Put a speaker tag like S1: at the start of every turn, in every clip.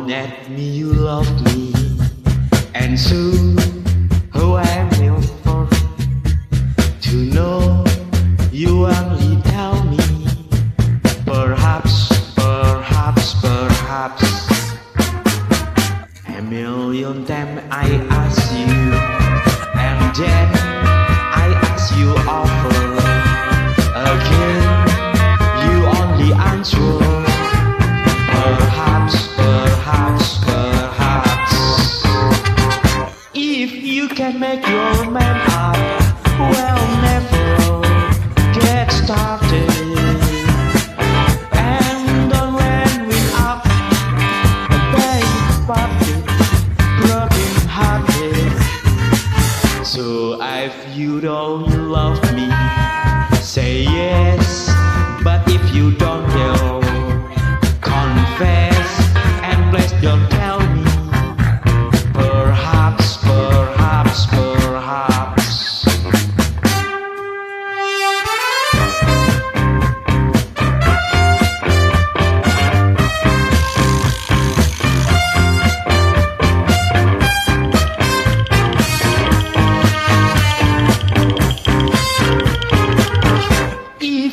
S1: at me, you love me, and soon. if you don't love me, say yes. But if you don't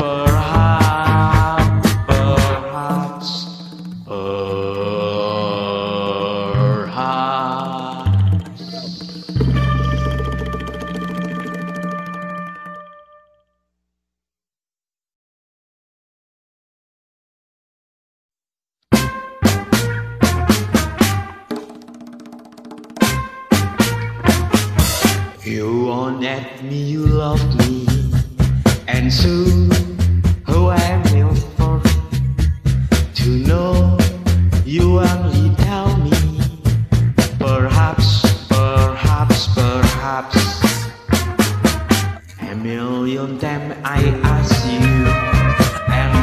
S1: Perhaps, perhaps, perhaps. You won't let me, you love me, and soon.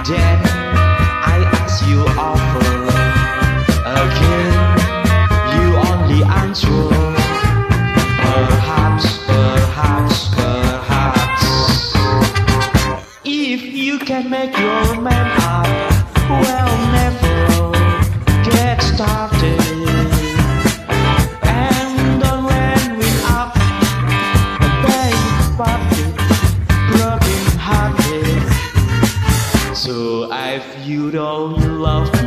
S1: dead. all your love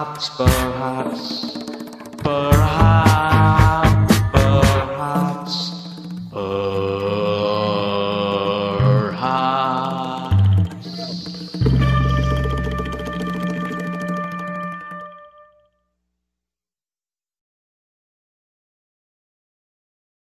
S1: hotspot.